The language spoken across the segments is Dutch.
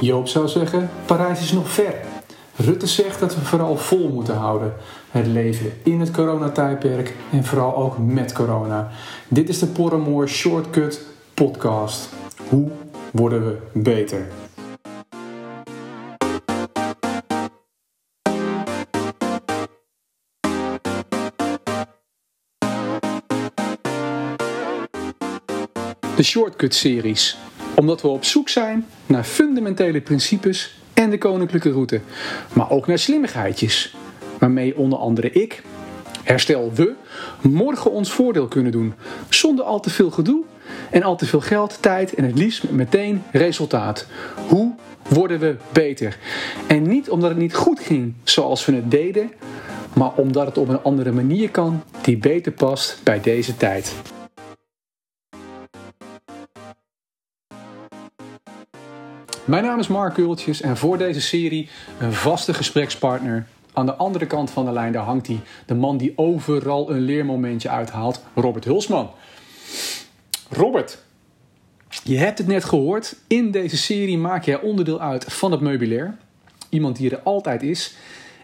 Joop zou zeggen, Parijs is nog ver. Rutte zegt dat we vooral vol moeten houden. Het leven in het coronatijdperk en vooral ook met corona. Dit is de Porremoor Shortcut podcast. Hoe worden we beter? De Shortcut-series. Omdat we op zoek zijn naar fundamentele principes en de koninklijke route. Maar ook naar slimmigheidjes. Waarmee onder andere ik, herstel we, morgen ons voordeel kunnen doen. Zonder al te veel gedoe en al te veel geld, tijd en het liefst met meteen resultaat. Hoe worden we beter? En niet omdat het niet goed ging zoals we het deden, maar omdat het op een andere manier kan die beter past bij deze tijd. Mijn naam is Mark Kultjes en voor deze serie een vaste gesprekspartner. Aan de andere kant van de lijn daar hangt hij, de man die overal een leermomentje uithaalt, Robert Hulsman. Robert, je hebt het net gehoord. In deze serie maak jij onderdeel uit van het meubilair. Iemand die er altijd is.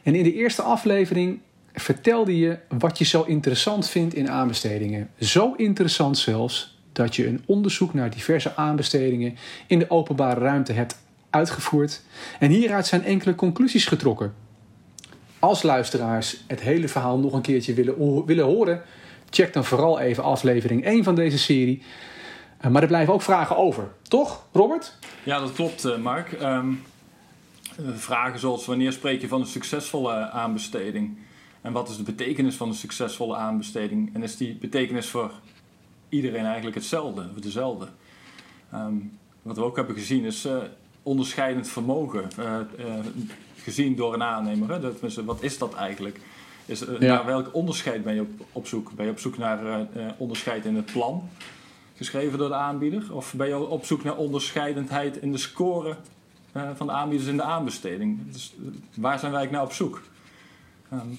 En in de eerste aflevering vertelde je wat je zo interessant vindt in aanbestedingen. Zo interessant zelfs dat je een onderzoek naar diverse aanbestedingen in de openbare ruimte hebt uitgevoerd. En hieruit zijn enkele conclusies getrokken. Als luisteraars het hele verhaal nog een keertje willen, willen horen, check dan vooral even aflevering 1 van deze serie. Uh, maar er blijven ook vragen over, toch, Robert? Ja, dat klopt, uh, Mark. Um, vragen zoals wanneer spreek je van een succesvolle aanbesteding? En wat is de betekenis van een succesvolle aanbesteding? En is die betekenis voor iedereen eigenlijk hetzelfde, of dezelfde? Um, wat we ook hebben gezien is uh, onderscheidend vermogen, gezien door een aannemer. Hè? Dat, wat is dat eigenlijk? Is, ja. Naar welk onderscheid ben je op, op zoek? Ben je op zoek naar onderscheid in het plan? geschreven door de aanbieder? Of ben je op zoek naar onderscheidendheid in de score van de aanbieders in de aanbesteding? Dus, waar zijn wij nou op zoek? Um,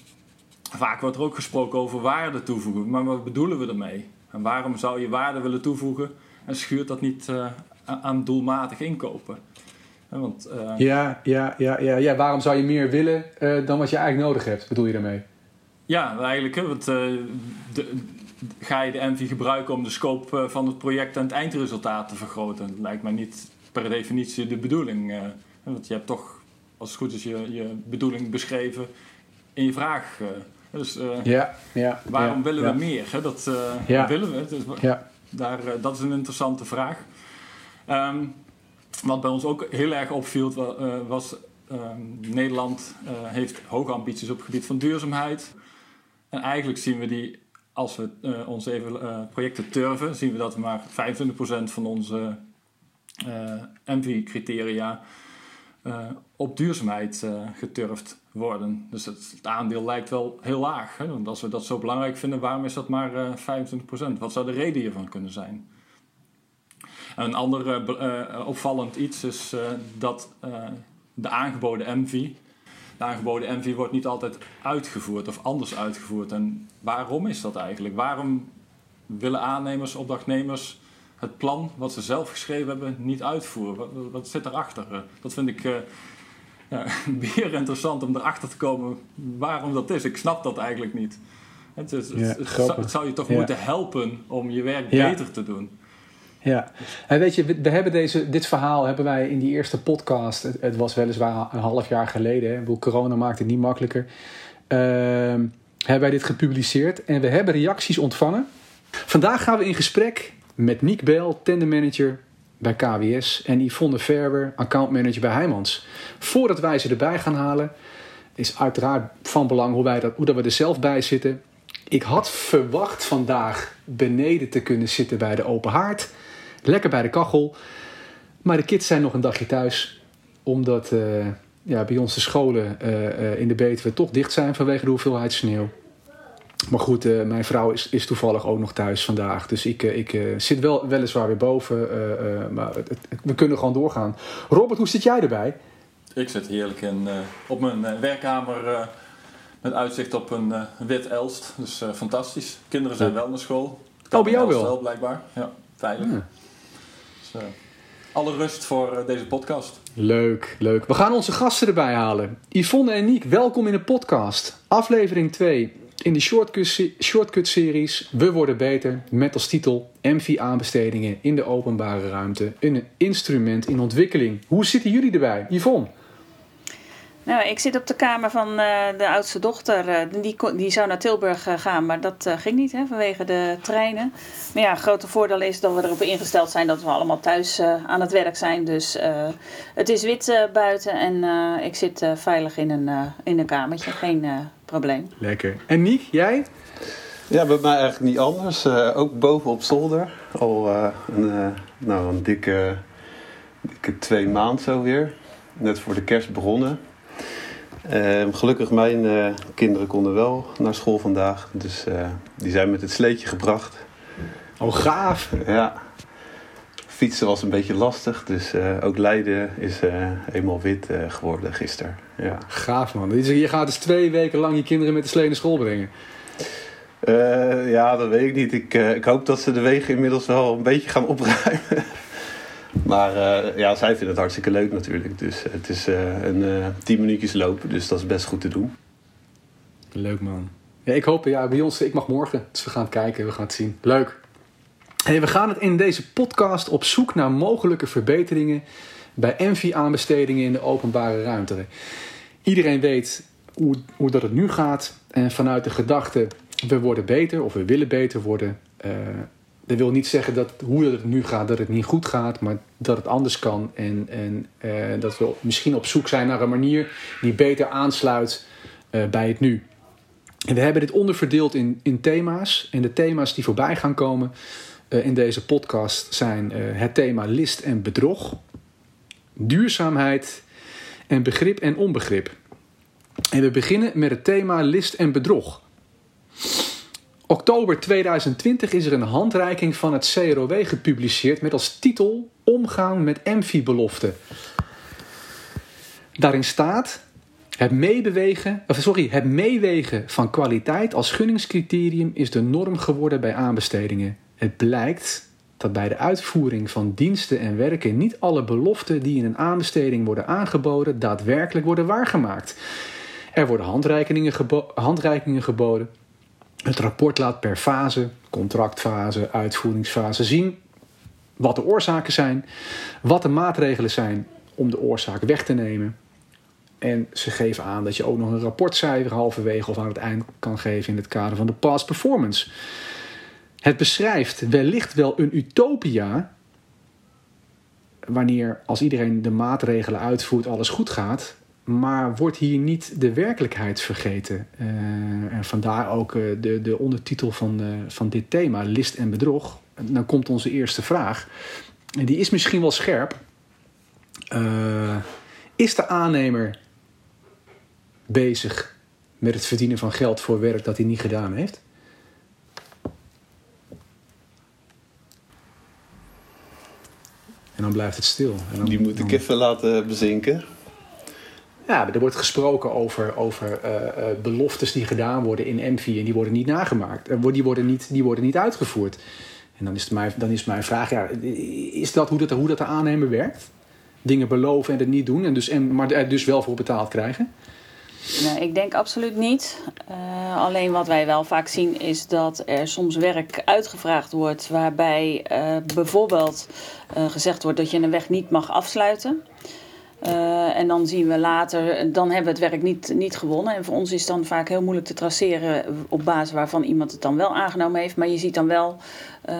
vaak wordt er ook gesproken over waarde toevoegen, maar wat bedoelen we ermee? En waarom zou je waarde willen toevoegen en schuurt dat niet uh, aan doelmatig inkopen? Want, ja, ja, ja, ja, ja, waarom zou je meer willen dan wat je eigenlijk nodig hebt, bedoel je daarmee? Ja, eigenlijk. Want, de, ga je de Envy gebruiken om de scope van het project en het eindresultaat te vergroten. Dat lijkt mij niet per definitie de bedoeling. Want je hebt toch, als het goed is, je, je bedoeling beschreven in je vraag. Dus uh, ja, ja, waarom ja, willen we meer? Hè? Dat willen we. Dus daar, dat is een interessante vraag. Um, wat bij ons ook heel erg opviel was... Um, Nederland heeft hoge ambities op het gebied van duurzaamheid. En eigenlijk zien we die als we onze even, projecten turven, zien we dat we maar 25% van onze MV-criteria op duurzaamheid geturfd worden. Dus het, aandeel lijkt wel heel laag. Hè? Want als we dat zo belangrijk vinden, waarom is dat maar 25%? Wat zou de reden hiervan kunnen zijn? Een ander opvallend iets is dat de aangeboden MV de aangeboden MV wordt niet altijd uitgevoerd of anders uitgevoerd. En waarom is dat eigenlijk? Waarom willen aannemers, opdrachtnemers het plan wat ze zelf geschreven hebben niet uitvoeren? Wat, wat zit erachter? Dat vind ik uh, ja, weer interessant om erachter te komen waarom dat is. Ik snap dat eigenlijk niet. Het, is, ja, het, het zou je toch ja. moeten helpen om je werk beter te doen. Ja, en weet je, we, hebben deze, dit verhaal hebben wij in die eerste podcast. Het, het was weliswaar een half jaar geleden. Hè. Bedoel, corona maakt het niet makkelijker. Uh, hebben wij dit gepubliceerd en we hebben reacties ontvangen. Vandaag gaan we in gesprek met Niek Bel, tendermanager bij KWS, en Yvonne Verwer, accountmanager bij Heijmans. Voordat wij ze erbij gaan halen, is uiteraard van belang hoe, wij dat, hoe dat we er zelf bij zitten. Ik had verwacht vandaag beneden te kunnen zitten bij de open haard. Lekker bij de kachel. Maar de kids zijn nog een dagje thuis. Omdat uh, ja, bij ons de scholen uh, uh, in de Betuwe toch dicht zijn vanwege de hoeveelheid sneeuw. Maar goed, mijn vrouw is, is toevallig ook nog thuis vandaag. Dus ik, ik zit wel weliswaar weer boven. maar het, het, we kunnen gewoon doorgaan. Robert, hoe zit jij erbij? Ik zit heerlijk in, op mijn werkkamer met uitzicht op een wit Elst. Dus fantastisch. Kinderen zijn wel naar school. Oh, bij jou wel? wel? blijkbaar. Ja, veilig. Ja. Dus, alle rust voor deze podcast. Leuk, leuk. We gaan onze gasten erbij halen. Yvonne en Niek, welkom in de podcast. Aflevering 2 in de shortcut-series We Worden Beter met als titel MV-aanbestedingen in de openbare ruimte. Een instrument in ontwikkeling. Hoe zitten jullie erbij? Yvonne? Nou, ik zit op de kamer van uh, de oudste dochter. Uh, die, die zou naar Tilburg uh, gaan, maar dat ging niet hè, vanwege de treinen. Maar ja, het grote voordeel is dat we erop ingesteld zijn dat we allemaal thuis aan het werk zijn. Dus het is wit buiten en ik zit veilig in een, in een kamertje. Geen probleem. Lekker. En Niek, jij? Ja, bij mij eigenlijk niet anders. ook boven op zolder. Al een, nou, een dikke, dikke twee maanden zo weer. Net voor de kerst begonnen. Uh, gelukkig mijn uh, kinderen konden wel naar school vandaag. Dus uh, die zijn met het sleetje gebracht. Oh, gaaf! Ja. Fietsen was een beetje lastig. Dus eh, ook Leiden is helemaal wit geworden gisteren. Ja. Gaaf man. Je gaat dus twee weken lang je kinderen met de slee naar school brengen. ja, dat weet ik niet. Ik, ik hoop dat ze de wegen inmiddels wel een beetje gaan opruimen. Maar uh, ja, zij vinden het hartstikke leuk natuurlijk. Dus het is uh, een uh, tien minuutjes lopen, dus dat is best goed te doen. Leuk man. Ja, ik hoop, ja, bij ons, ik mag morgen. Dus we gaan het kijken, we gaan het zien. Leuk. Hey, we gaan het in deze podcast op zoek naar mogelijke verbeteringen bij Envy-aanbestedingen in de openbare ruimte. Iedereen weet hoe, hoe dat het nu gaat. En vanuit de gedachte, we worden beter of we willen beter worden, dat wil niet zeggen dat hoe het nu gaat, dat het niet goed gaat, maar dat het anders kan. En, en uh, dat we misschien op zoek zijn naar een manier die beter aansluit uh, bij het nu. En we hebben dit onderverdeeld in, in thema's. En de thema's die voorbij gaan komen uh, in deze podcast zijn het thema list en bedrog, duurzaamheid en begrip en onbegrip. En we beginnen met het thema list en bedrog. Oktober 2020 is er een handreiking van het CROW gepubliceerd met als titel Omgaan met MV-beloften. Daarin staat het meebewegen, of sorry, het meewegen van kwaliteit als gunningscriterium is de norm geworden bij aanbestedingen. Het blijkt dat bij de uitvoering van diensten en werken niet alle beloften die in een aanbesteding worden aangeboden daadwerkelijk worden waargemaakt. Er worden handreikingen, handreikingen geboden het rapport laat per fase, contractfase, uitvoeringsfase zien wat de oorzaken zijn, wat de maatregelen zijn om de oorzaak weg te nemen. En ze geven aan dat je ook nog een rapportcijfer halverwege of aan het eind kan geven in het kader van de past performance. Het beschrijft wellicht wel een utopia wanneer als iedereen de maatregelen uitvoert alles goed gaat, maar wordt hier niet de werkelijkheid vergeten? Uh, en vandaar ook uh, de, de ondertitel van, uh, van dit thema, list en bedrog. En dan komt onze eerste vraag. En die is misschien wel scherp. is de aannemer bezig met het verdienen van geld voor werk dat hij niet gedaan heeft? En dan blijft het stil. En dan, die moet ik even laten bezinken. Ja, er wordt gesproken over, over uh, uh, beloftes die gedaan worden in MV en die worden niet nagemaakt. Uh, die, worden niet, die worden niet uitgevoerd. En dan is, mijn, dan is mijn vraag, ja, is dat hoe, dat hoe dat de aannemer werkt? Dingen beloven en het niet doen, en dus, en, maar er dus wel voor betaald krijgen? Ik denk absoluut niet. alleen wat wij wel vaak zien is dat er soms werk uitgevraagd wordt waarbij bijvoorbeeld gezegd wordt dat je een weg niet mag afsluiten. Uh, en dan zien we later, dan hebben we het werk niet, niet gewonnen. En voor ons is het dan vaak heel moeilijk te traceren op basis waarvan iemand het dan wel aangenomen heeft. Maar je ziet dan wel uh,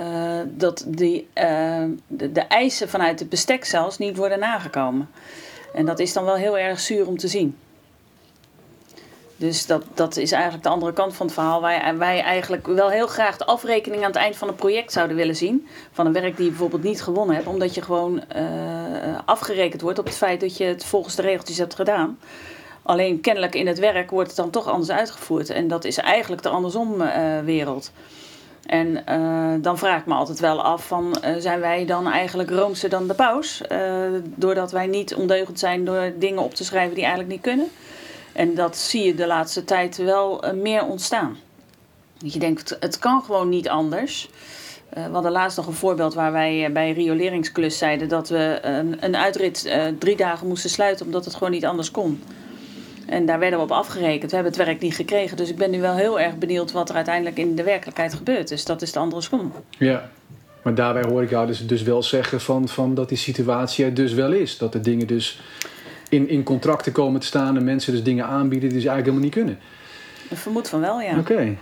dat die, uh, de, de, eisen vanuit het bestek zelfs niet worden nagekomen. En dat is dan wel heel erg zuur om te zien. Dus dat, dat is eigenlijk de andere kant van het verhaal. Wij, wij eigenlijk wel heel graag de afrekening aan het eind van het project zouden willen zien. Van een werk die je bijvoorbeeld niet gewonnen hebt. Omdat je gewoon uh, afgerekend wordt op het feit dat je het volgens de regeltjes hebt gedaan. Alleen kennelijk in het werk wordt het dan toch anders uitgevoerd. En dat is eigenlijk de andersom uh, wereld. En uh, dan vraag ik me altijd wel af van zijn wij dan eigenlijk roomser dan de paus? doordat wij niet ondeugend zijn door dingen op te schrijven die eigenlijk niet kunnen. En dat zie je de laatste tijd wel uh, meer ontstaan. Dat je denkt, het kan gewoon niet anders. Uh, we hadden laatst nog een voorbeeld waar wij bij rioleringsklus zeiden dat we een, een uitrit drie dagen moesten sluiten omdat het gewoon niet anders kon. En daar werden we op afgerekend. We hebben het werk niet gekregen. Dus ik ben nu wel heel erg benieuwd wat er uiteindelijk in de werkelijkheid gebeurt. Dus dat is de andere schoen. Ja, maar daarbij hoor ik jou dus, dus wel zeggen van, van dat die situatie er dus wel is. Dat de dingen dus in, in contracten komen te staan en mensen dus dingen aanbieden die ze eigenlijk helemaal niet kunnen. Ik vermoed van wel, ja. Oké.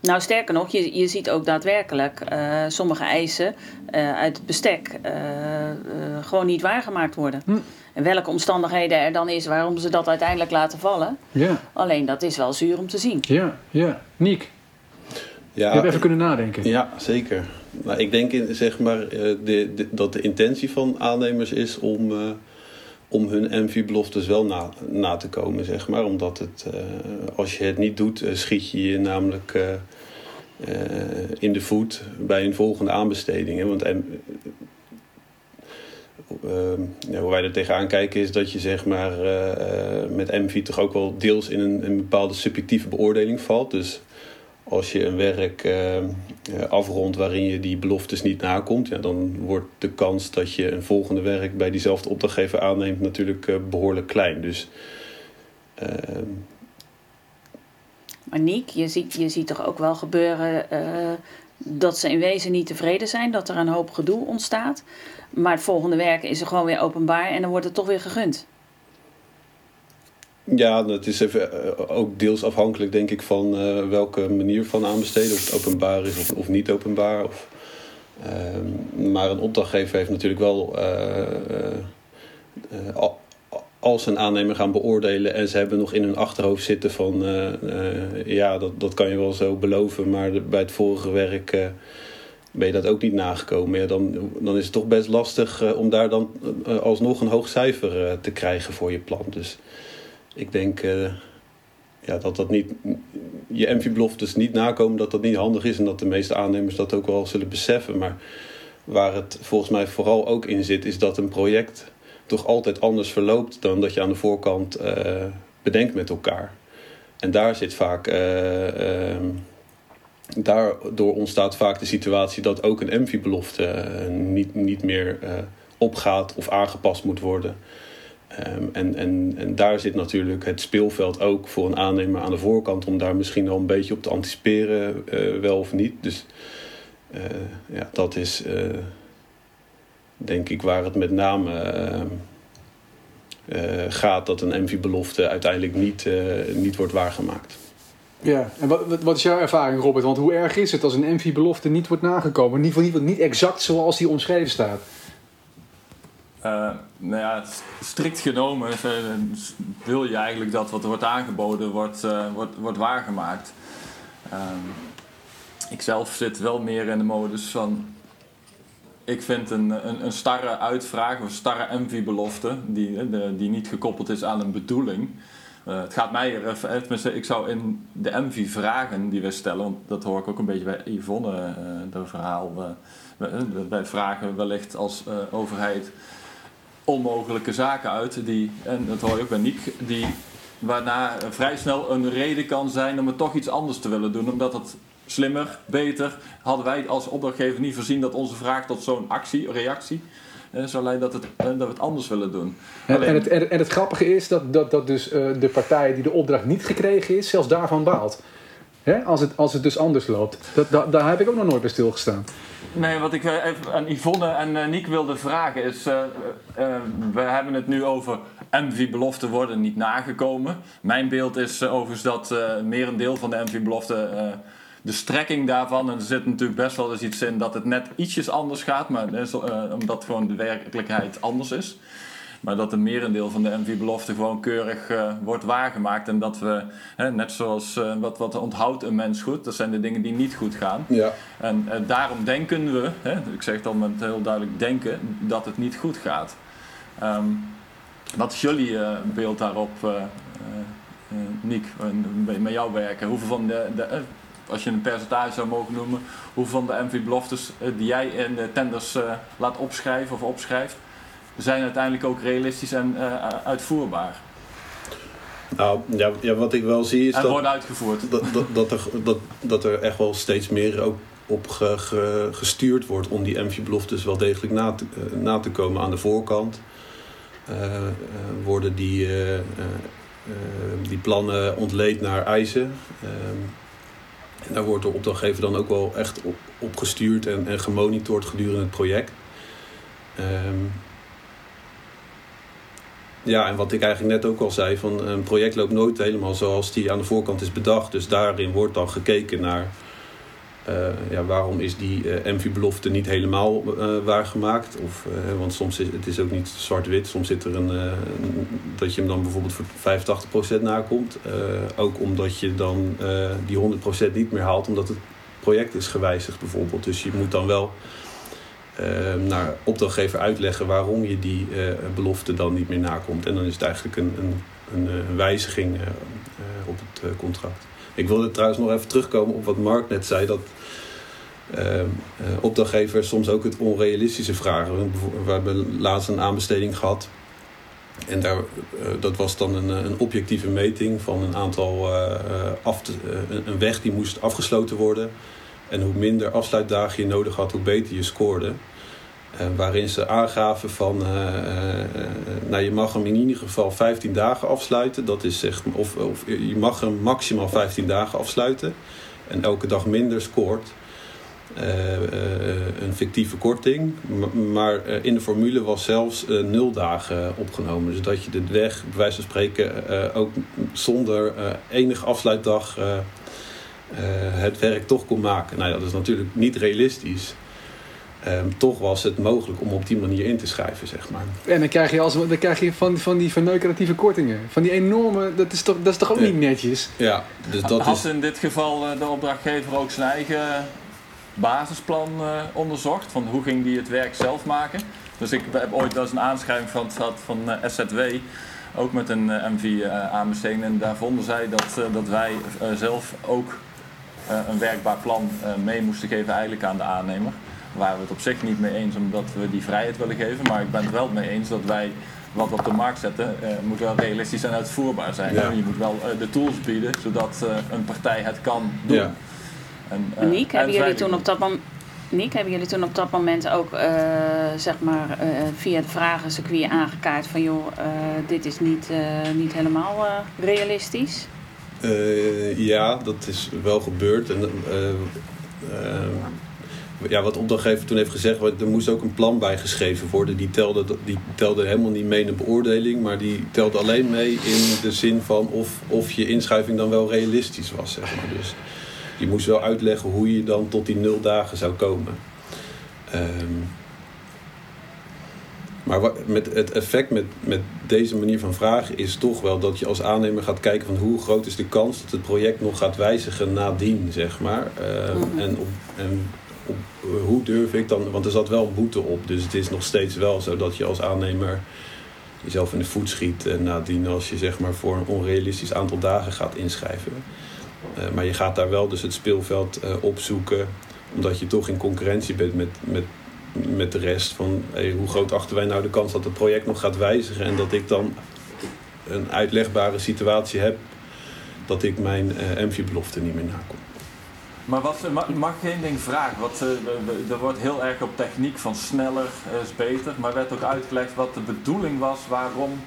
Nou, sterker nog, je, je ziet ook daadwerkelijk uh, sommige eisen uh, uit het bestek uh, gewoon niet waargemaakt worden. Hm. En welke omstandigheden er dan is waarom ze dat uiteindelijk laten vallen. Ja. Alleen dat is wel zuur om te zien. Ja, ja. Niek, ja, je hebt even kunnen nadenken. Ja, zeker. Maar ik denk in, zeg maar, de, de, dat de intentie van aannemers is om om hun MV-beloftes wel na, na te komen, zeg maar. Omdat het, uh, als je het niet doet, uh, schiet je je namelijk uh, in de voet bij een volgende aanbesteding. Hè? Want hoe wij er tegenaan kijken is dat je zeg maar, met MV toch ook wel deels in een, een bepaalde subjectieve beoordeling valt. Dus als je een werk uh, afrondt waarin je die beloftes niet nakomt, ja, dan wordt de kans dat je een volgende werk bij diezelfde opdrachtgever aanneemt natuurlijk uh, behoorlijk klein. Dus, uh... Maar Niek, je ziet, je ziet toch ook wel gebeuren dat ze in wezen niet tevreden zijn, dat er een hoop gedoe ontstaat. Maar het volgende werk is er gewoon weer openbaar en dan wordt het toch weer gegund. Ja, het is even, eh, ook deels afhankelijk, denk ik, van uh, welke manier van aanbesteden. Of het openbaar is of, niet openbaar. Of, uh, maar een opdrachtgever heeft natuurlijk wel. Uh, als een aannemer gaan beoordelen en ze hebben nog in hun achterhoofd zitten van. ja, dat, dat kan je wel zo beloven, maar bij het vorige werk. ben je dat ook niet nagekomen? Ja, dan, dan is het toch best lastig om daar dan alsnog een hoog cijfer te krijgen voor je plan. Dus ik denk uh, ja, dat dat niet, je MV-beloftes niet nakomen, dat dat niet handig is en dat de meeste aannemers dat ook wel zullen beseffen. Maar waar het volgens mij vooral ook in zit, is dat een project toch altijd anders verloopt dan dat je aan de voorkant uh, bedenkt met elkaar. En daar zit vaak. Uh, daardoor ontstaat vaak de situatie dat ook een MV-belofte niet, niet meer opgaat of aangepast moet worden. Um, en, en, en daar zit natuurlijk het speelveld ook voor een aannemer aan de voorkant om daar misschien al een beetje op te anticiperen, uh, wel of niet. Dus uh, ja, dat is uh, denk ik waar het met name ehm, gaat dat een MV-belofte uiteindelijk niet, niet wordt waargemaakt. Ja, en wat, wat is jouw ervaring, Robert? Want hoe erg is het als een MV-belofte niet wordt nagekomen? In ieder geval niet exact zoals die omschreven staat. Uh, nou ja, strikt genomen wil je eigenlijk dat wat wordt aangeboden wordt, uh, wordt, wordt waargemaakt. Uh, ik zelf zit wel meer in de modus van. Ik vind een, een, een starre uitvraag of starre MV-belofte, die, die niet gekoppeld is aan een bedoeling. Het gaat mij er even, ik zou in de MV-vragen die we stellen, want dat hoor ik ook een beetje bij Yvonne, dat verhaal. wij vragen wellicht als overheid onmogelijke zaken uit. Die, en dat hoor je ook bij Niek, die, waarna vrij snel een reden kan zijn om het toch iets anders te willen doen. Omdat het slimmer, beter, hadden wij als opdrachtgever niet voorzien dat onze vraag tot zo'n actie, reactie, eh, zou leiden dat, het, eh, dat we het anders willen doen. En, en, het, en, het, grappige is dat, dat, dat dus uh, de partij die de opdracht niet gekregen is, zelfs daarvan baalt. Hè? Als, het, als het dus anders loopt. Dat, dat, daar heb ik ook nog nooit bij stilgestaan. Nee, wat ik eh, even aan Yvonne en uh, Niek wilde vragen is... Uh, we hebben het nu over MV-beloften worden niet nagekomen. Mijn beeld is overigens dat meer een deel van de MV-beloften... de strekking daarvan, en er zit natuurlijk best wel eens iets in dat het net ietsjes anders gaat... maar omdat gewoon de werkelijkheid anders is. Maar dat een merendeel van de MV-belofte gewoon keurig uh, wordt waargemaakt. En dat we, hè, net zoals uh, wat, wat onthoudt een mens goed, dat zijn de dingen die niet goed gaan. Ja. En uh, daarom denken we, hè, ik zeg dan met heel duidelijk denken, dat het niet goed gaat. Um, wat is jullie beeld daarop, Niek, met jouw werken? Hoeveel van de, de als je een percentage zou mogen noemen, hoeveel van de MV-beloftes die jij in de tenders laat opschrijven of opschrijft, zijn uiteindelijk ook realistisch en uh, uitvoerbaar. Nou, ja, ja, wat ik wel zie is en dat, worden uitgevoerd. dat, dat, dat, er, dat, dat er echt wel steeds meer ook op ge- ge- gestuurd wordt om die MV-beloftes wel degelijk na te, eh, na te komen aan de voorkant. Eh, eh, worden die, eh, eh, eh, die plannen ontleed naar eisen. Ehm, en daar wordt de opdrachtgever dan ook wel echt op, op gestuurd en, en gemonitord gedurende het project. Ja, en wat ik eigenlijk net ook al zei, van een project loopt nooit helemaal zoals die aan de voorkant is bedacht. Dus daarin wordt dan gekeken naar eh, ja, waarom is die eh MV-belofte niet helemaal eh, waargemaakt. Of, eh, want soms is het is ook niet zwart-wit, soms zit er een, eh, dat je hem dan bijvoorbeeld voor 85% nakomt. Eh, ook omdat je dan eh, die 100% niet meer haalt, omdat het project is gewijzigd bijvoorbeeld. Dus je moet dan wel eh, naar opdrachtgever uitleggen waarom je die eh, belofte dan niet meer nakomt. En dan is het eigenlijk een, een, een, eh, wijziging eh, op het contract. Ik wilde trouwens nog even terugkomen op wat Mark net zei. Dat eh, opdrachtgevers soms ook het onrealistische vragen. We hebben laatst een aanbesteding gehad. En daar, dat was dan een, een objectieve meting van een aantal af een weg die moest afgesloten worden. En hoe minder afsluitdagen je nodig had, hoe beter je scoorde. Eh, waarin ze aangaven van, eh, eh, nou je mag hem in ieder geval 15 dagen afsluiten. Dat is zeg, of, of je mag hem maximaal 15 dagen afsluiten. En elke dag minder scoort. Een fictieve korting. Maar in de formule was zelfs nul dagen opgenomen. Dus dat je de weg, bij wijze van spreken, ook zonder enige afsluitdag het werk toch kon maken. Nou ja, dat is natuurlijk niet realistisch. Ehm, toch was het mogelijk om op die manier in te schrijven, zeg maar. En dan krijg je, als, dan krijg je van, van die verneukeratieve kortingen. Van die enorme, dat is toch, dat is toch ook Ja. niet netjes? Ja, dus dat Had is... in dit geval eh, de opdrachtgever ook zijn eigen basisplan eh, onderzocht? Van hoe ging die het werk zelf maken? Dus ik heb ooit wel eens een aanschrijving van gehad van eh, SZW. Ook met een eh, MV eh, aanbesteding. En daar vonden zij dat, eh, dat wij zelf ook eh, een werkbaar plan eh, mee moesten geven eigenlijk aan de aannemer. Waren we het op zich niet mee eens omdat we die vrijheid willen geven. Maar ik ben het wel mee eens dat wij wat we op de markt zetten, eh, moet wel realistisch en uitvoerbaar zijn. Ja. Je moet wel eh, de tools bieden zodat eh, een partij het kan doen. Ja. En, eh, Niek, en hebben jullie, toen op dat moment, hebben jullie toen op dat moment ook eh, zeg maar, eh, via het vragencircuit aangekaart van joh, eh, dit is niet, eh, niet helemaal eh, realistisch? Eh, ja, dat is wel gebeurd. En, ja, wat opdrachtgever toen heeft gezegd, er moest ook een plan bij geschreven worden. Die telde, die telde helemaal niet mee in de beoordeling, maar die telde alleen mee in de zin van of, of je inschrijving dan wel realistisch was. Zeg maar. Dus je moest wel uitleggen hoe je dan tot die nul dagen zou komen. Ehm, maar wat, met het effect met, met deze manier van vragen is toch wel dat je als aannemer gaat kijken van hoe groot is de kans dat het project nog gaat wijzigen nadien, zeg maar. Ehm, Mhm. En, op, en eh, hoe durf ik dan, want er zat wel boete op, dus het is nog steeds wel zo dat je als aannemer jezelf in de voet schiet en nadien als je zeg maar voor een onrealistisch aantal dagen gaat inschrijven. Eh, maar je gaat daar wel dus het speelveld eh, opzoeken, omdat je toch in concurrentie bent met, met, met de rest. Van hoe groot achten wij nou de kans dat het project nog gaat wijzigen en dat ik dan een uitlegbare situatie heb dat ik mijn eh MV-belofte niet meer nakom. Maar wat, mag, mag één ding vragen? Wat, eh, we- we- er wordt heel erg op techniek van sneller eh, is beter. Maar werd ook uitgelegd wat de bedoeling was waarom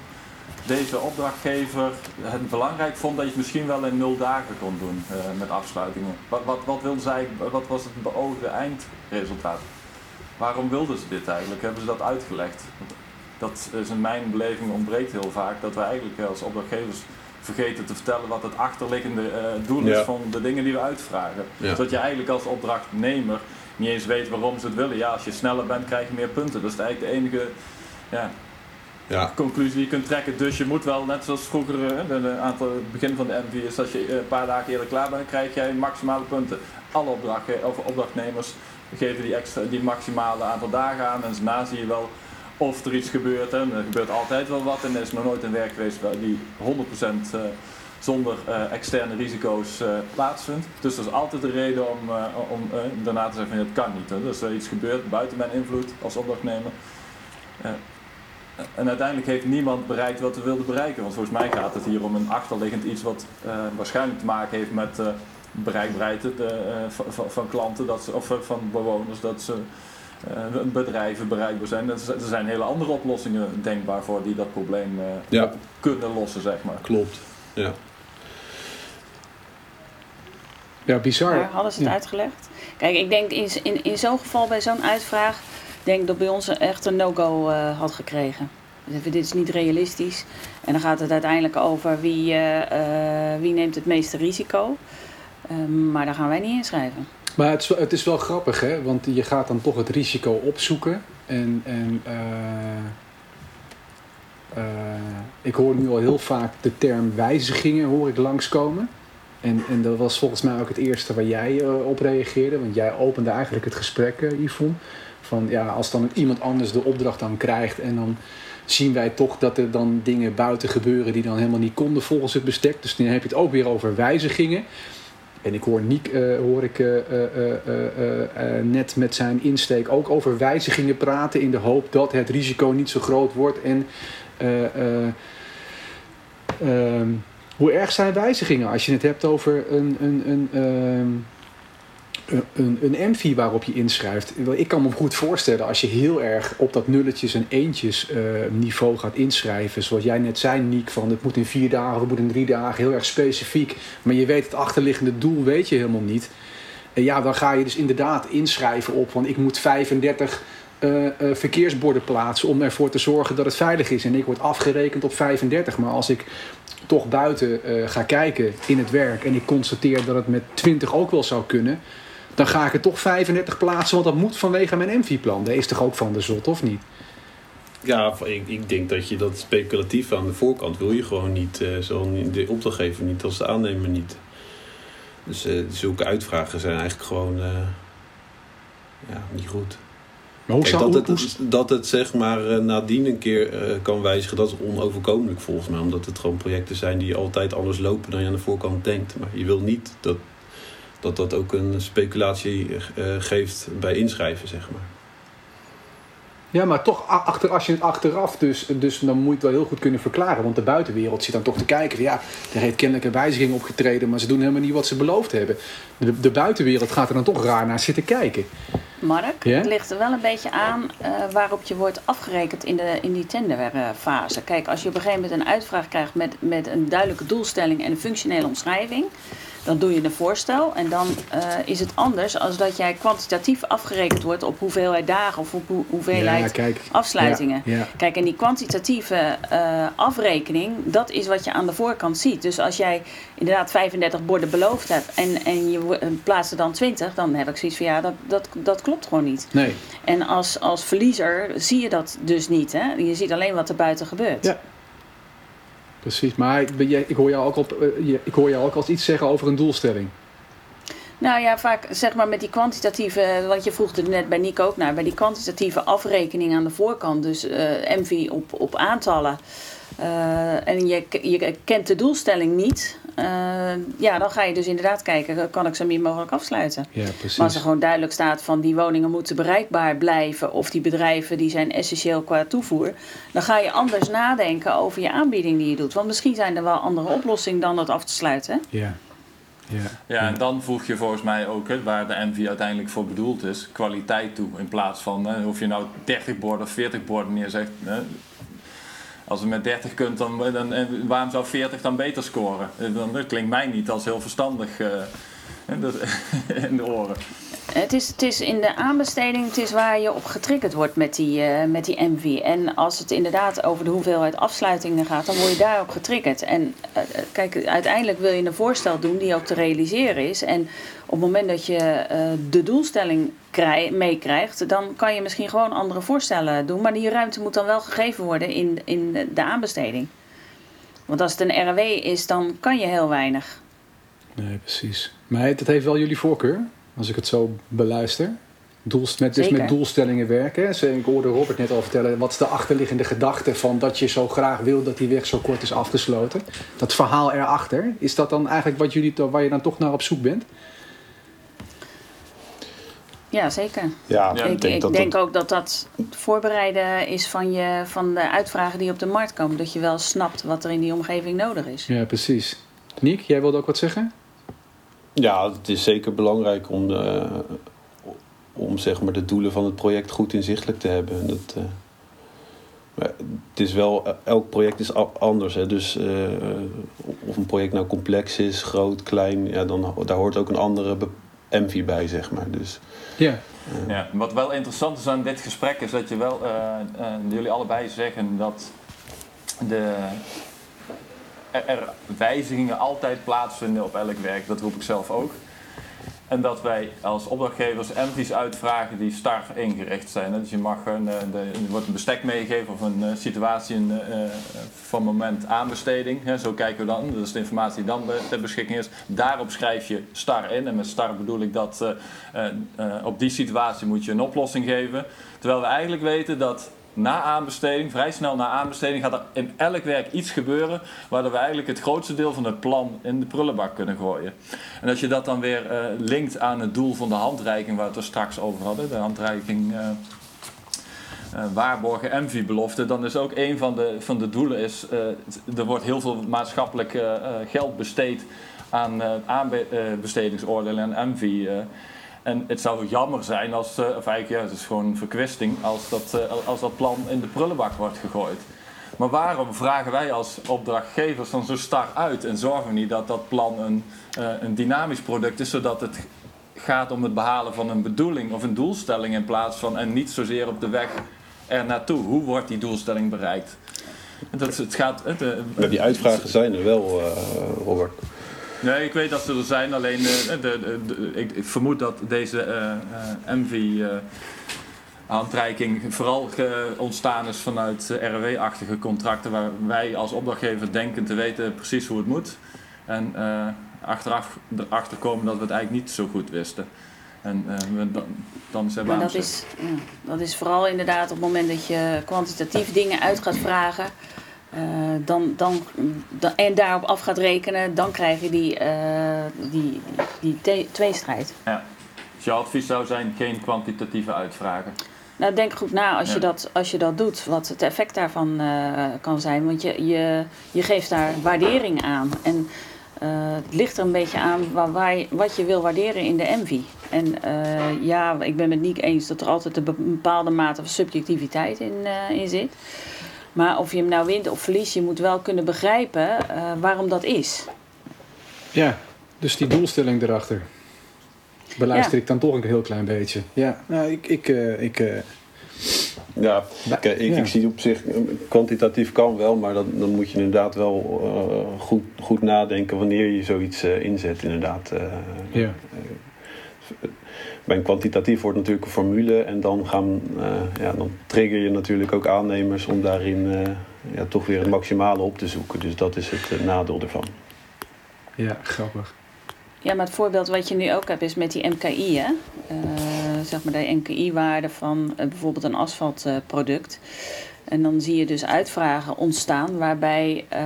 deze opdrachtgever het belangrijk vond dat je misschien wel in nul dagen kon doen eh, met afsluitingen. Wat, wat, wat, zij, wat was het beoogde eindresultaat? Waarom wilden ze dit eigenlijk? Hebben ze dat uitgelegd? Dat is in mijn beleving ontbreekt heel vaak dat wij eigenlijk als opdrachtgevers vergeten te vertellen wat het achterliggende eh, doel is van de dingen die we uitvragen. Ja. Zodat je eigenlijk als opdrachtnemer niet eens weet waarom ze het willen. Ja, als je sneller bent krijg je meer punten. Dat is eigenlijk de enige ja, Ja, conclusie die je kunt trekken. Dus je moet wel, net zoals vroeger, eh, de, de aantal, het begin van de MV is, als je eh, een paar dagen eerder klaar bent, krijg jij maximale punten. Alle opdrachtge- of opdrachtnemers geven die, extra, die maximale aantal dagen aan en daarna zie je wel of er iets gebeurt. Er gebeurt altijd wel wat en er is nog nooit een werk geweest die 100% eh, zonder eh, externe risico's eh, plaatsvindt. Dus dat is altijd de reden om, om daarna te zeggen van het kan niet. Hè. Dus er iets gebeurt buiten mijn invloed als opdrachtnemer. en uiteindelijk heeft niemand bereikt wat we wilden bereiken. Want volgens mij gaat het hier om een achterliggend iets wat waarschijnlijk te maken heeft met uh, bereikbaarheid van, van, klanten dat ze, of van bewoners. Dat ze bedrijven bereikbaar zijn. Er zijn hele andere oplossingen denkbaar voor die dat probleem ja. kunnen lossen, zeg maar. Klopt, ja. Ja, bizar. Maar hadden ze het uitgelegd? Kijk, ik denk in, in, in zo'n geval bij zo'n uitvraag denk dat bij ons echt een no-go uh, had gekregen. Dus dit is niet realistisch. En dan gaat het uiteindelijk over wie, uh, uh, wie neemt het meeste risico. Ehm, maar daar gaan wij niet inschrijven. Maar het is, het is wel grappig, hè? Want je gaat dan toch het risico opzoeken. En, en ik hoor nu al heel vaak de term wijzigingen hoor ik langskomen. En, en dat was volgens mij ook het eerste waar jij op reageerde. Want jij opende eigenlijk het gesprek, Yvonne. Van ja, als dan iemand anders de opdracht dan krijgt en dan zien wij toch dat er dan dingen buiten gebeuren die dan helemaal niet konden volgens het bestek. Dus dan heb je het ook weer over wijzigingen. En ik hoor Niek uh, hoor ik, uh, uh, net met zijn insteek ook over wijzigingen praten in de hoop dat het risico niet zo groot wordt. En ehm, hoe erg zijn wijzigingen als je het hebt over een, een, een ehm, een, een waarop je inschrijft. Ik kan me goed voorstellen als je heel erg op dat nulletjes en eentjes uh, niveau gaat inschrijven. Zoals jij net zei, Niek, van het moet in vier dagen, het moet in drie dagen, heel erg specifiek. Maar je weet het achterliggende doel, weet je helemaal niet. En ja, dan ga je dus inderdaad inschrijven op van ik moet 35 uh, uh, verkeersborden plaatsen om ervoor te zorgen dat het veilig is. En ik word afgerekend op 35. Maar als ik toch buiten ga kijken in het werk en ik constateer dat het met 20 ook wel zou kunnen dan ga ik er toch 35 plaatsen, want dat moet vanwege mijn MV-plan. Dat is toch ook van de zot, of niet? Ja, ik, ik denk dat je dat speculatief aan de voorkant wil je gewoon niet. Uh, zo de opdrachtgever niet als de aannemer niet. Dus uh, zulke uitvragen zijn eigenlijk gewoon uh, ja, niet goed. Maar hoe Kijk, dat, het, dat het zeg maar nadien een keer kan wijzigen, dat is onoverkomelijk volgens mij. Omdat het gewoon projecten zijn die altijd anders lopen dan je aan de voorkant denkt. Maar je wil niet dat dat dat ook een speculatie uh, geeft bij inschrijven, zeg maar. Ja, maar toch, achter, als je het achteraf, dus, dus dan moet je het wel heel goed kunnen verklaren. Want de buitenwereld zit dan toch te kijken van ja, er heeft kennelijk een wijziging opgetreden, maar ze doen helemaal niet wat ze beloofd hebben. De, de buitenwereld gaat er dan toch raar naar zitten kijken. Mark, het ligt er wel een beetje aan uh, waarop je wordt afgerekend in, de, in die tenderfase. Kijk, als je op een gegeven moment een uitvraag krijgt met, met een duidelijke doelstelling en een functionele omschrijving dan doe je een voorstel. En dan uh, is het anders als dat jij kwantitatief afgerekend wordt op hoeveelheid dagen of op hoeveelheid ja, kijk, afsluitingen. Ja, kijk, en die kwantitatieve uh, afrekening, dat is wat je aan de voorkant ziet. Dus als jij inderdaad 35 borden beloofd hebt en, en je plaatst er dan 20, dan heb ik zoiets van ja, dat, dat, dat klopt gewoon niet. Nee. En als, als verliezer zie je dat dus niet. Hè? Je ziet alleen wat er buiten gebeurt. Ja. Precies, maar ik, hoor jou ook op, eh, ik hoor jou ook als iets zeggen over een doelstelling. Nou ja, vaak zeg maar met die kwantitatieve, want je vroeg er net bij Nico ook naar, bij die kwantitatieve afrekening aan de voorkant, dus uh, MV op, op aantallen. Uh, en je, je kent de doelstelling niet, uh, ja, dan ga je dus inderdaad kijken, kan ik zo min mogelijk afsluiten. Ja, precies. Maar als er gewoon duidelijk staat van die woningen moeten bereikbaar blijven of die bedrijven die zijn essentieel qua toevoer, dan ga je anders nadenken over je aanbieding die je doet. Want misschien zijn er wel andere oplossingen dan dat af te sluiten. Ja. Ja. ja, en dan voeg je volgens mij ook, hè, waar de MV uiteindelijk voor bedoeld is, kwaliteit toe. In plaats van, hè, of je nou 30 borden of 40 borden neerzegt. Hè, als je met 30 kunt, dan, dan, waarom zou 40 dan beter scoren? Dan, dat klinkt mij niet als heel verstandig uh, in de oren. Het is, het is in de aanbesteding, het is waar je op getriggerd wordt met die, uh, met die MV. En als het inderdaad over de hoeveelheid afsluitingen gaat, dan word je daarop getriggerd. En kijk, uiteindelijk wil je een voorstel doen die ook te realiseren is. En op het moment dat je de doelstelling meekrijgt, dan kan je misschien gewoon andere voorstellen doen. Maar die ruimte moet dan wel gegeven worden in, in de aanbesteding. Want als het een RW is, dan kan je heel weinig. Nee, precies. Maar dat heeft wel jullie voorkeur? als ik het zo beluister. Doelst, met, dus met doelstellingen werken. Ik hoorde Robert net al vertellen, wat is de achterliggende gedachte van dat je zo graag wil dat die weg zo kort is afgesloten? Dat verhaal erachter, is dat dan eigenlijk wat jullie, waar je dan toch naar op zoek bent? Ja, zeker. Ja, Ja, ik ik denk ik dat denk dat- ook dat dat het voorbereiden is van, je, van de uitvragen die op de markt komen. Dat je wel snapt wat er in die omgeving nodig is. Ja, precies. Niek, jij wilde ook wat zeggen? Ja, het is zeker belangrijk om, de, om zeg maar, de doelen van het project goed inzichtelijk te hebben. En Dat, eh, maar het is wel, elk project is anders. Hè? Dus eh, of een project nou complex is, groot, klein, ja, dan, daar hoort ook een andere MV bij, zeg maar. Dus, Ja. Ja, wat wel interessant is aan dit gesprek is dat je wel, eh, eh, jullie allebei zeggen dat de, er, er wijzigingen altijd plaatsvinden op elk werk. Dat roep ik zelf ook. En dat wij als opdrachtgevers MV's uitvragen die star ingericht zijn. Dus je mag een, eh, de, wordt een bestek meegegeven of een eh, situatie een, eh, van moment aanbesteding. Zo kijken we dan. Dat is de informatie die dan ter beschikking is. Daarop schrijf je star in. En met star bedoel ik dat op die situatie moet je een oplossing geven. Terwijl we eigenlijk weten dat na aanbesteding, vrij snel na aanbesteding, gaat er in elk werk iets gebeuren waardoor we eigenlijk het grootste deel van het plan in de prullenbak kunnen gooien. En als je dat dan weer eh, linkt aan het doel van de handreiking waar we het er straks over hadden, de handreiking eh, eh, waarborgen MV-belofte, dan is ook een van de, van de doelen is, er wordt heel veel maatschappelijk geld besteed aan aanbestedingsoordelen en MV. En het zou jammer zijn als, eh, of eigenlijk ja, het is gewoon verkwisting, als dat, eh, als dat plan in de prullenbak wordt gegooid. Maar waarom vragen wij als opdrachtgevers dan zo star uit en zorgen we niet dat dat plan een, eh, een dynamisch product is, zodat het gaat om het behalen van een bedoeling of een doelstelling in plaats van en niet zozeer op de weg er naartoe. Hoe wordt die doelstelling bereikt? Dat, het gaat, het, die uitvragen zijn er wel, Robert. Nee, ik weet dat ze er zijn, alleen eh, de, de, de- ik, ik vermoed dat deze eh eh, MV handreiking vooral ontstaan is vanuit RW-achtige contracten waar wij als opdrachtgever denken te weten precies hoe het moet. En eh, achteraf erachter komen dat we het eigenlijk niet zo goed wisten. En we, dan, dan zijn we Maar aan dat is, ja, dat is vooral inderdaad op het moment dat je kwantitatief dingen uit gaat vragen. Eh, dan, dan, dan, en daarop af gaat rekenen, dan krijg je die, eh, die, die te- tweestrijd. Dus jouw advies zou zijn geen kwantitatieve uitvragen. Nou, denk goed na als, Ja. je, dat, als je dat doet, wat het effect daarvan eh, kan zijn. Want je, je, je geeft daar waardering aan. En het ligt er een beetje aan waar, waar je- wat je wil waarderen in de envy. En ja, ik ben met Niek eens dat er altijd een bepaalde mate van subjectiviteit in, in zit. Maar of je hem nou wint of verliest, je moet wel kunnen begrijpen eh, waarom dat is. Ja, dus die doelstelling erachter. Beluister Ja. ik dan toch een heel klein beetje. Ja, nou, ik... ik, eh, ik eh, Ja, ik, ja. ik zie op zich, kwantitatief kan wel, maar dan, dan moet je inderdaad wel eh, goed, goed nadenken wanneer je zoiets eh, inzet. Inderdaad. Eh, Ja. Bij een kwantitatief wordt natuurlijk een formule en dan, gaan, eh, ja, dan trigger je natuurlijk ook aannemers om daarin eh, ja, toch weer het maximale op te zoeken. Dus dat is het eh, nadeel ervan. ja, grappig. Ja, maar het voorbeeld wat je nu ook hebt is met die MKI, hè? Eh, zeg maar de MKI-waarde van bijvoorbeeld een asfaltproduct. en dan zie je dus uitvragen ontstaan waarbij eh,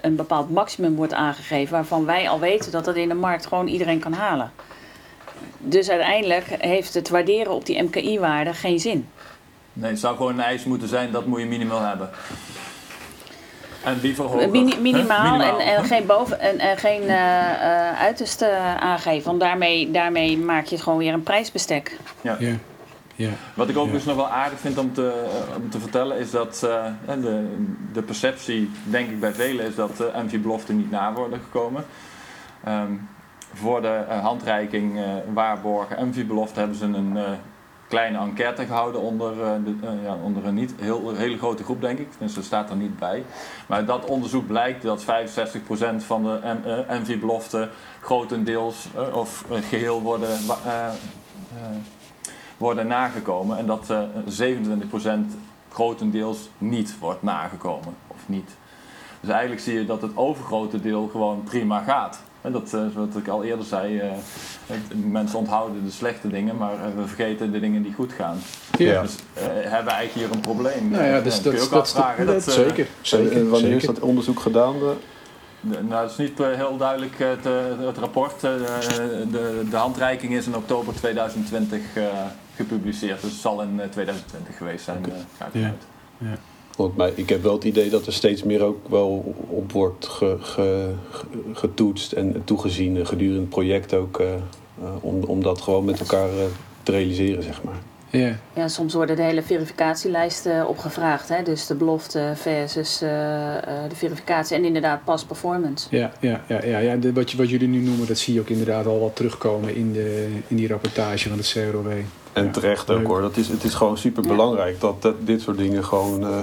een bepaald maximum wordt aangegeven, waarvan wij al weten dat dat in de markt gewoon iedereen kan halen. Dus uiteindelijk heeft het waarderen op die MKI-waarde geen zin. Nee, het zou gewoon een eis moeten zijn, dat moet je minimaal hebben. En liever hoger. Mini- minimaal, En, en Huh? geen, boven, en, en geen eh, eh, uiterste aangeven, want daarmee, daarmee maak je het gewoon weer een prijsbestek. Ja, ja. Wat ik ook Ja. dus nog wel aardig vind om te, eh, om te vertellen is dat eh, de, de perceptie, denk ik bij velen, is dat uh, MV-beloften niet na worden gekomen. Ehm, voor de eh, handreiking eh, waarborgen MV-belofte hebben ze een eh, kleine enquête gehouden onder, de, ja, onder een niet heel, hele grote groep, denk ik. Dus dat staat er niet bij. Maar dat onderzoek blijkt dat 65% van de MV-beloften grotendeels of eh, geheel worden, worden nagekomen. En dat eh 27% grotendeels niet wordt nagekomen. Of niet. Dus eigenlijk zie je dat het overgrote deel gewoon prima gaat. En dat, eh, wat ik al eerder zei, eh, het- mensen onthouden de slechte dingen, maar eh, we vergeten de dingen die goed gaan. Ja. Dus eh, hebben we eigenlijk hier een probleem. Nou ja, dus kun dat, je is- ook dat, is- afvragen. dat, dat, zeker. Wanneer is dat onderzoek gedaan? nou, dat is niet heel duidelijk het, het rapport. de, de handreiking is in oktober 2020 gepubliceerd. Dus het zal in 2020 geweest zijn. Okay. ja. ja. Want maar ik heb wel het idee dat er steeds meer ook wel op wordt ge, ge, getoetst en toegezien gedurende het project ook. Uh, om, om dat gewoon met elkaar uh, te realiseren, zeg maar. Yeah. Ja, soms worden de hele verificatielijsten opgevraagd. Hè? Dus de belofte versus uh, de verificatie en inderdaad pas performance. Ja, ja, ja, ja, ja de, wat, je, wat jullie nu noemen, dat zie je ook inderdaad al wat terugkomen in, de, in die rapportage van het CROW. En terecht ook hoor. Dat is, het is gewoon super belangrijk dat, dat, dit soort dingen gewoon uh,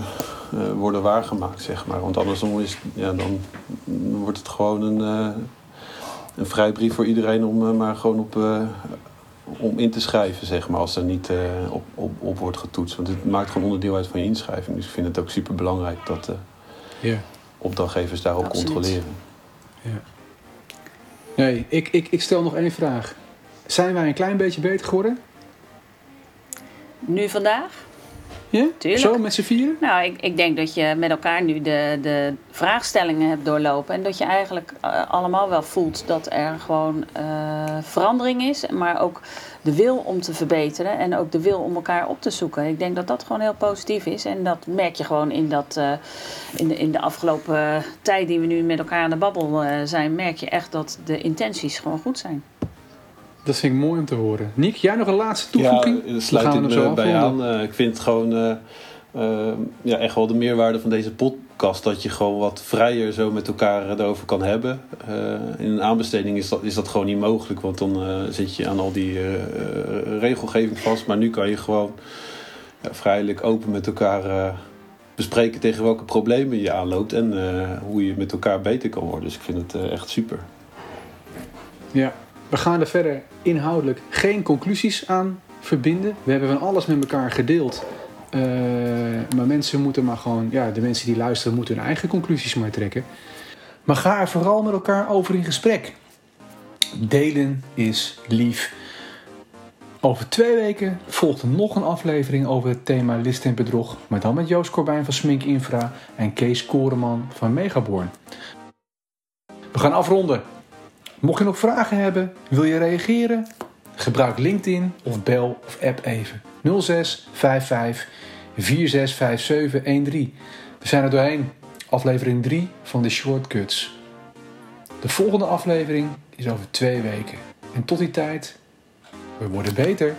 uh, worden waargemaakt, zeg maar. Want andersom is, ja, dan wordt het gewoon een, uh, een vrijbrief voor iedereen om maar gewoon op, om in te schrijven, zeg maar, als er niet op, op, op wordt getoetst. Want het maakt gewoon onderdeel uit van je inschrijving. Dus ik vind het ook super belangrijk dat yeah. opdrachtgevers daarop Absoluut. controleren. Ja. Nee, ik, ik, ik stel nog één vraag. Zijn wij een klein beetje beter geworden? Nu vandaag? Ja? Tuurlijk. Zo, met z'n vieren? Nou, ik, ik denk dat je met elkaar nu de, de vraagstellingen hebt doorlopen. En dat je eigenlijk uh, allemaal wel voelt dat er gewoon uh, verandering is. Maar ook de wil om te verbeteren. En ook de wil om elkaar op te zoeken. Ik denk dat dat gewoon heel positief is. En dat merk je gewoon in, dat, uh, in, de, in de afgelopen tijd die we nu met elkaar aan de babbel zijn. Merk je echt dat de intenties gewoon goed zijn. Dat vind ik mooi om te horen. Nick, jij nog een laatste toevoeging? Ja, sluit ik me bij aan. Uh, ik vind gewoon uh, uh, ja, echt wel de meerwaarde van deze podcast... dat je gewoon wat vrijer zo met elkaar erover kan hebben. in een aanbesteding is dat, is dat gewoon niet mogelijk... want dan zit je aan al die regelgeving vast. Maar nu kan je gewoon vrijelijk open met elkaar bespreken... tegen welke problemen je aanloopt... en hoe je met elkaar beter kan worden. Dus ik vind het echt super. Ja, we gaan er verder inhoudelijk geen conclusies aan verbinden. We hebben van alles met elkaar gedeeld. Uh, maar mensen moeten maar gewoon, ja, de mensen die luisteren moeten hun eigen conclusies maar trekken. Maar ga er vooral met elkaar over in gesprek. Delen is lief. Over twee weken volgt nog een aflevering over het thema list en bedrog. Maar dan met Joost Corbijn van Smink Infra en Kees Koreman van Megaborn. We gaan afronden. Mocht je nog vragen hebben, wil je reageren? Gebruik LinkedIn of bel of app even 06 55 4657 13. We zijn er doorheen. Aflevering 3 van de Shortcuts. De volgende aflevering is over twee weken. En tot die tijd, we worden beter.